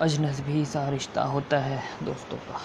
अजनबी सा रिश्ता होता है दोस्तों का।